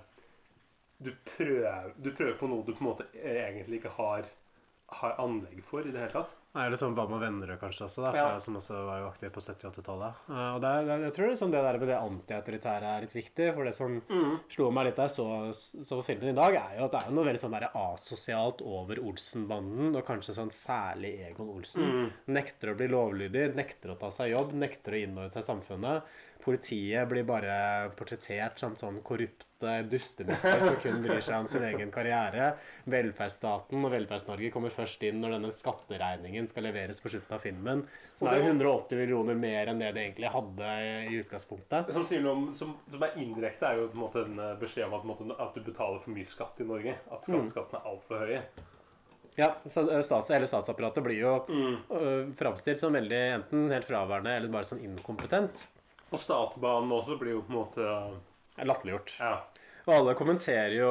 du, prøver, du prøver på noe du på en måte egentlig ikke har, har anlegg for i det hele tatt. Det sånn Hva med Vennerød kanskje også, da, Ja. som også var jo aktiv på 70- og 80-tallet. Eh, og det, er- det, er- jeg tror liksom det der med det antiautoritære er litt viktig. For det som slo meg litt der, så, så, på filmen i dag, er jo at det er noe veldig sånn der asosialt over Olsen-banden, og kanskje sånn særlig Egon Olsen. Nekter å bli lovlydig, nekter å ta seg jobb, nekter å innordne seg samfunnet. Politiet blir bare portrettert som sånn korrupte dustenetter som kun bryr seg om sin egen karriere. Velferdsstaten og Velferds-Norge kommer først inn når denne skatteregningen skal leveres på slutten av filmen. Så det er jo 180 millioner mer enn det de egentlig hadde i utgangspunktet. Som, om, som, som er indirekte, er jo på en måte en eh, beskjed om at, måte, at du betaler for mye skatt i Norge. At skatteskattene er altfor høye. Ja, så stats, Hele statsapparatet blir jo mm. framstilt som veldig enten helt fraværende eller bare sånn inkompetent. Og statsbanen også blir jo på en måte Latterliggjort. Ja. Og alle kommenterer jo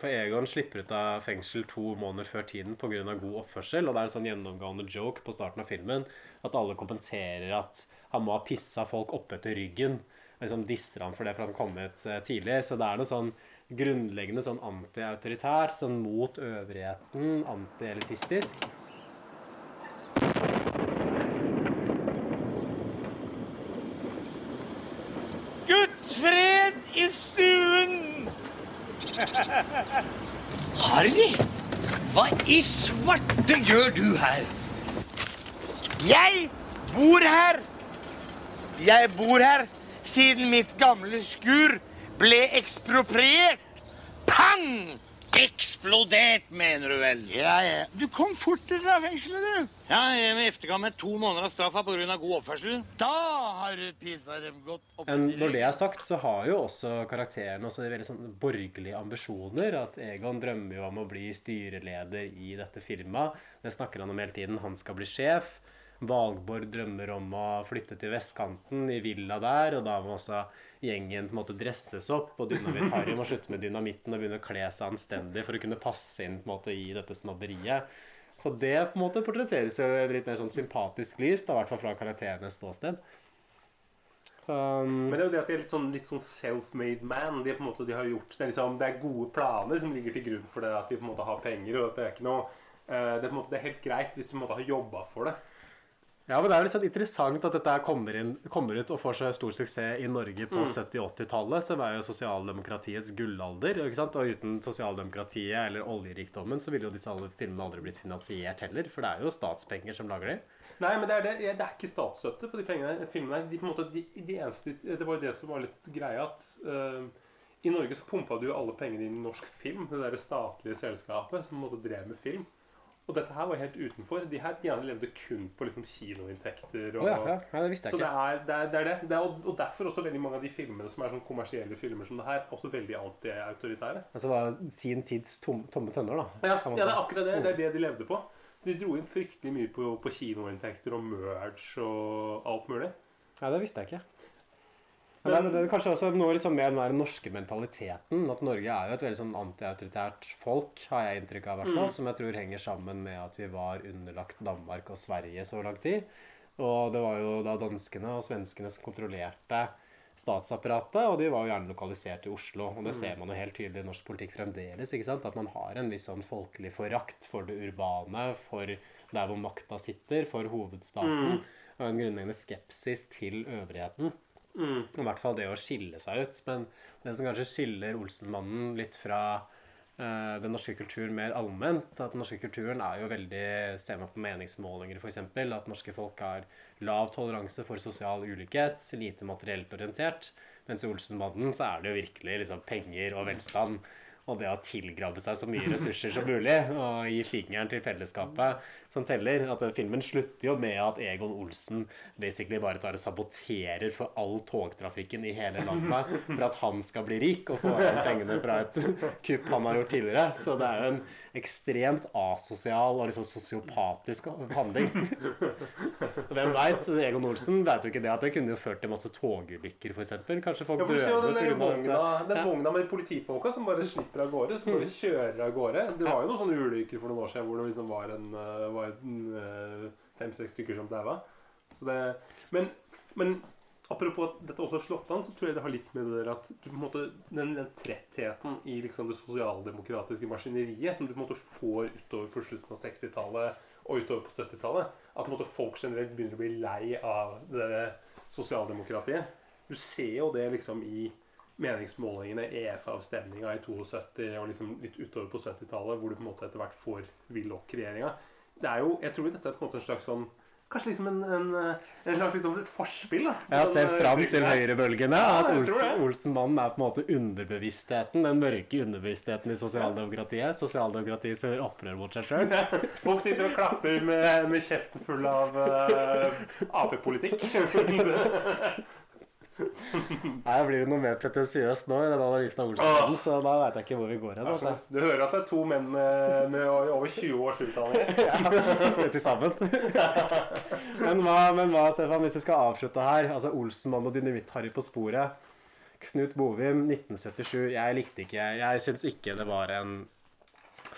For Egon slipper ut av fengsel to måneder før tiden pga. god oppførsel. Og det er en sånn gjennomgående joke på starten av filmen at alle kommenterer at han må ha pissa folk oppetter ryggen. Liksom disser han for det for at han kom ut eh, tidlig. Så det er noe sånn grunnleggende sånn antiautoritært, sånn mot øvrigheten, antielitistisk. Guds fred i stuen! Harry, hva i svarte gjør du her? Jeg bor her. Jeg bor her siden mitt gamle skur ble ekspropriert. Pang! Eksplodert, mener du vel? Ja, ja. Du kom fort fra fengselet, du. Ja, jeg med eftergang med to måneder av straffa pga. god oppførsel. Da har du pissa dem godt opp Men når det er sagt, så har jo også karakteren også veldig sånn borgerlige ambisjoner. At Egon drømmer jo om å bli styreleder i dette firmaet. Det snakker han om hele tiden. Han skal bli sjef. Valborg drømmer om å flytte til vestkanten, i villa der. Og da må også gjengen på en måte dresses opp. Og Dynamitt Harry må slutte med dynamitten og begynne å kle seg anstendig for å kunne passe inn på en måte i dette snobberiet. Så det på en måte portretteres jo litt mer sånn sympatisk lys, i hvert fall fra karakterenes ståsted. Um, Men det er jo det at de er litt sånn, sånn self-made man. De, på en måte, de har gjort, det, er liksom, det er gode planer som ligger til grunn for det at de på en måte har penger. og at Det er ikke noe, uh, det, er på en måte, det er helt greit hvis du på en måte har jobba for det. Ja, men Det er litt sånn interessant at dette kommer, inn, kommer ut og får så stor suksess i Norge på Mm. 70-80-tallet, som er jo sosialdemokratiets gullalder. ikke sant? Og uten sosialdemokratiet eller oljerikdommen så ville jo disse alle filmene aldri blitt finansiert heller. For det er jo statspenger som lager dem. Nei, men det er, det, det er ikke statsstøtte på de pengene, filmene. De, på en måte, de, de eneste, det var jo det som var litt greia. at Uh, I Norge så pumpa du jo alle pengene inn i norsk film. Det der statlige selskapet som på en måte drev med film. Og dette her var helt utenfor. De her de levde kun på liksom kinoinntekter. Og, Å ja, ja. Det visste jeg så det ikke. er det. Er, det, er det. det er, og- og derfor også veldig mange av de filmene som er sånn kommersielle filmer som det her, også veldig anti-autoritære. Altså var sin tids tom, tomme tønner, da. Ja, ja, det er akkurat det. Det er det de levde på. Så de dro inn fryktelig mye på, på kinoinntekter og merge og alt mulig. Ja, det visste jeg ikke. Men det er, det er kanskje også noe liksom med den der norske mentaliteten. At Norge er jo et veldig sånn antiautoritært folk, har jeg inntrykk av. hvert fall, Mm. Som jeg tror henger sammen med at vi var underlagt Danmark og Sverige så lang tid. Og det var jo da danskene og svenskene som kontrollerte statsapparatet, og de var jo gjerne lokalisert i Oslo. Og det Mm. ser man jo helt tydelig i norsk politikk fremdeles. ikke sant? At man har en viss sånn folkelig forakt for det urbane, for der hvor makta sitter, for hovedstaten. Mm. Og en grunnleggende skepsis til øvrigheten. Mm. I hvert fall det å skille seg ut. Men det som kanskje skiller Olsenmannen litt fra uh, den norske kulturen mer allment, at den norske kulturen er jo veldig Ser man på meningsmålinger, f.eks., at norske folk har lav toleranse for sosial ulikhet, lite materielt orientert. Mens i Olsenmannen så er det jo virkelig liksom penger og velstand. Og det å tilgrave seg så mye ressurser som mulig og gi fingeren til fellesskapet som teller. At filmen slutter jo med at Egon Olsen basically bare tar og saboterer for all togtrafikken i hele landet for at han skal bli rik og få igjen pengene fra et kupp han har gjort tidligere. Så det er jo en ekstremt asosial og liksom sosiopatisk handling. Hvem veit? Egon Olsen vet jo ikke det at det kunne jo ført til masse togulykker, f.eks. Kanskje folk Ja, døde på vogna, den vogna med politifolka som bare slipper av gårde. Som bare kjører av gårde. Det var jo noen sånne ulykker for noen år siden hvor det liksom var en eh, var eh, fem-seks stykker som daua. Men, men apropos at dette også har slått an, så tror jeg det har litt med det der at du, måte, den, den trettheten i liksom det sosialdemokratiske maskineriet som du på en måte får utover på slutten av 60-tallet og utover på 70-tallet At på en måte folk generelt begynner å bli lei av det sosialdemokratiet. Du ser jo det liksom i meningsmålingene, EF-avstemninga i 72 og liksom litt utover på 70-tallet, hvor du på en måte etter hvert får Willoch-regjeringa. Det er jo, Jeg tror dette er på en måte en slags sånn Kanskje liksom en, en, en slags liksom et forspill? da. Jeg ser Den, fram eh, til høyrebølgene. Ja, At Olsen. Olsenmannen er på en måte underbevisstheten. Den mørke underbevisstheten i sosialdemokratiet. Sosialdemokratiet som gjør opprør mot seg sjøl. Folk sitter og klapper med, med kjeften full av uh, Ap-politikk. *laughs* Nei, blir det noe mer pretensiøst nå i den analysen av Olsen, så da veit jeg ikke hvor vi går hen. Altså. Du hører at det er to menn med, med over 20 års utdanning? *laughs* Ja, til sammen. *laughs* men, hva, men hva, Stefan, hvis vi skal avslutte her Altså Olsenmann og Dynamitt-Harry på sporet. Knut Bovim, 1977. Jeg likte ikke Jeg syns ikke det var en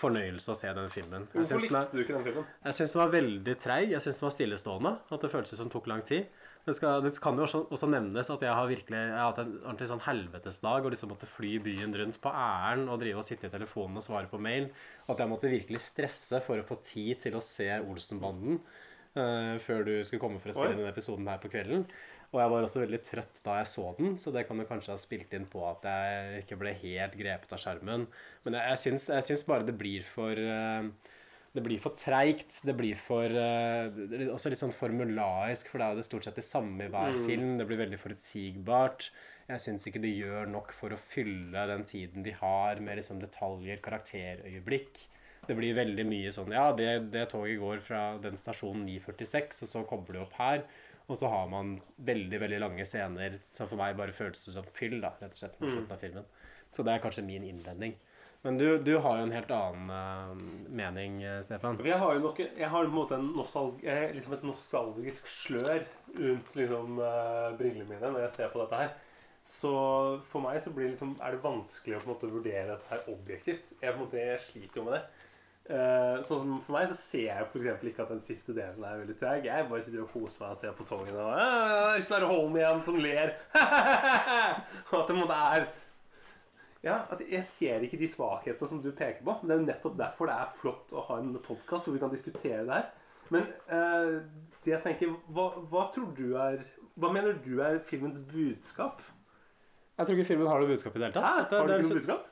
fornøyelse å se den filmen. Hvorfor likte du ikke den filmen? Jeg syns den var veldig treig. Jeg syns den var stillestående. At det føltes som det tok lang tid. Det, skal, det kan jo også, også nevnes at jeg har virkelig Jeg har hatt en ordentlig sånn helvetesdag og liksom måtte fly byen rundt på æren og drive og sitte i telefonen og svare på mail. At jeg måtte virkelig stresse for å få tid til å se Olsenbanden uh, før du skulle komme for å spille Oi. denne episoden her på kvelden. Og jeg var også veldig trøtt da jeg så den, så det kan jo kanskje ha spilt inn på at jeg ikke ble helt grepet av skjermen. Men jeg, jeg, syns, jeg syns bare det blir for eh, det blir for treigt. Det blir for uh, Også litt sånn formulaisk, for da er det stort sett det samme i hver Mm. film. Det blir veldig forutsigbart. Jeg syns ikke de gjør nok for å fylle den tiden de har, med liksom detaljer, karakterøyeblikk. Det blir veldig mye sånn Ja, det, det toget går fra den stasjonen 946, og så kobler du opp her. Og så har man veldig veldig lange scener som for meg bare føles som fyll. da, rett og slett, på Mm. slutten av filmen. Så det er kanskje min innvending. Men du, du har jo en helt annen eh, mening, eh, Stefan. Jeg har jo nok, jeg har på en måte en nostalg, liksom et nostalgisk slør rundt liksom, eh, brillene mine når jeg ser på dette her. Så for meg så blir det liksom, er det vanskelig å på en måte vurdere dette her objektivt. Jeg, på en måte, jeg sliter jo med det. Sånn som For meg så ser jeg eksempel ikke at den siste delen er veldig treg. Jeg bare sitter og koser meg og ser på togene og «Ah, Sverre Holm igjen som ler. *laughs* og at det på en måte er Ja, at Jeg ser ikke de svakhetene som du peker på. Men det er jo nettopp derfor det er flott å ha en podkast hvor vi kan diskutere det her. Men eh, det jeg tenker hva, hva tror du er Hva mener du er filmens budskap? Jeg tror ikke filmen har noe budskap i det hele tatt. Hæ? Har du det ikke liksom- noe budskap?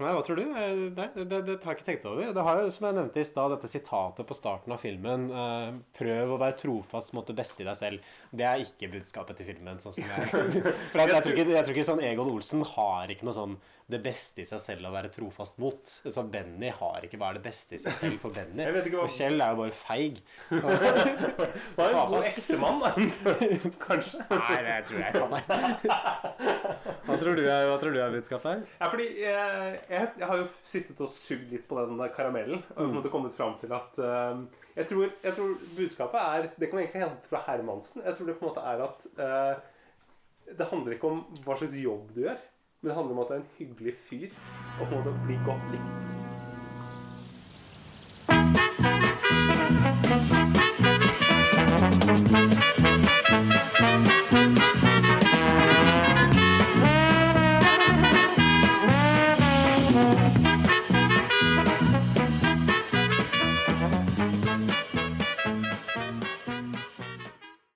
Nei, hva tror du? Eh, Nei, det, det har jeg ikke tenkt over. Det har jo, som jeg nevnte i stad, dette sitatet på starten av filmen eh, Prøv å være trofast mot det beste i deg selv. Det er ikke budskapet til filmen. sånn som jeg *laughs* For jeg, jeg, tror ikke, jeg tror ikke sånn Egon Olsen har ikke noe sånn det beste i seg selv å være trofast mot. Så Benny har ikke bare det beste i seg selv for Benny. Jeg vet ikke hva- Og Kjell er jo bare feig. *laughs* Var en god ektemann, da. *laughs* Kanskje. Nei, det tror jeg ikke han er. *laughs* Hva tror du er, hva tror du er budskapet her? Ja, fordi jeg, jeg, jeg har jo sittet og sugd litt på den der karamellen og på en måte kommet fram til at uh, jeg, tror, jeg tror budskapet er Det kan vi egentlig hente fra Hermansen. Jeg tror det på en måte er at uh, det handler ikke om hva slags jobb du gjør, men det handler om at det er en hyggelig fyr, og på en måte bli godt likt. Thank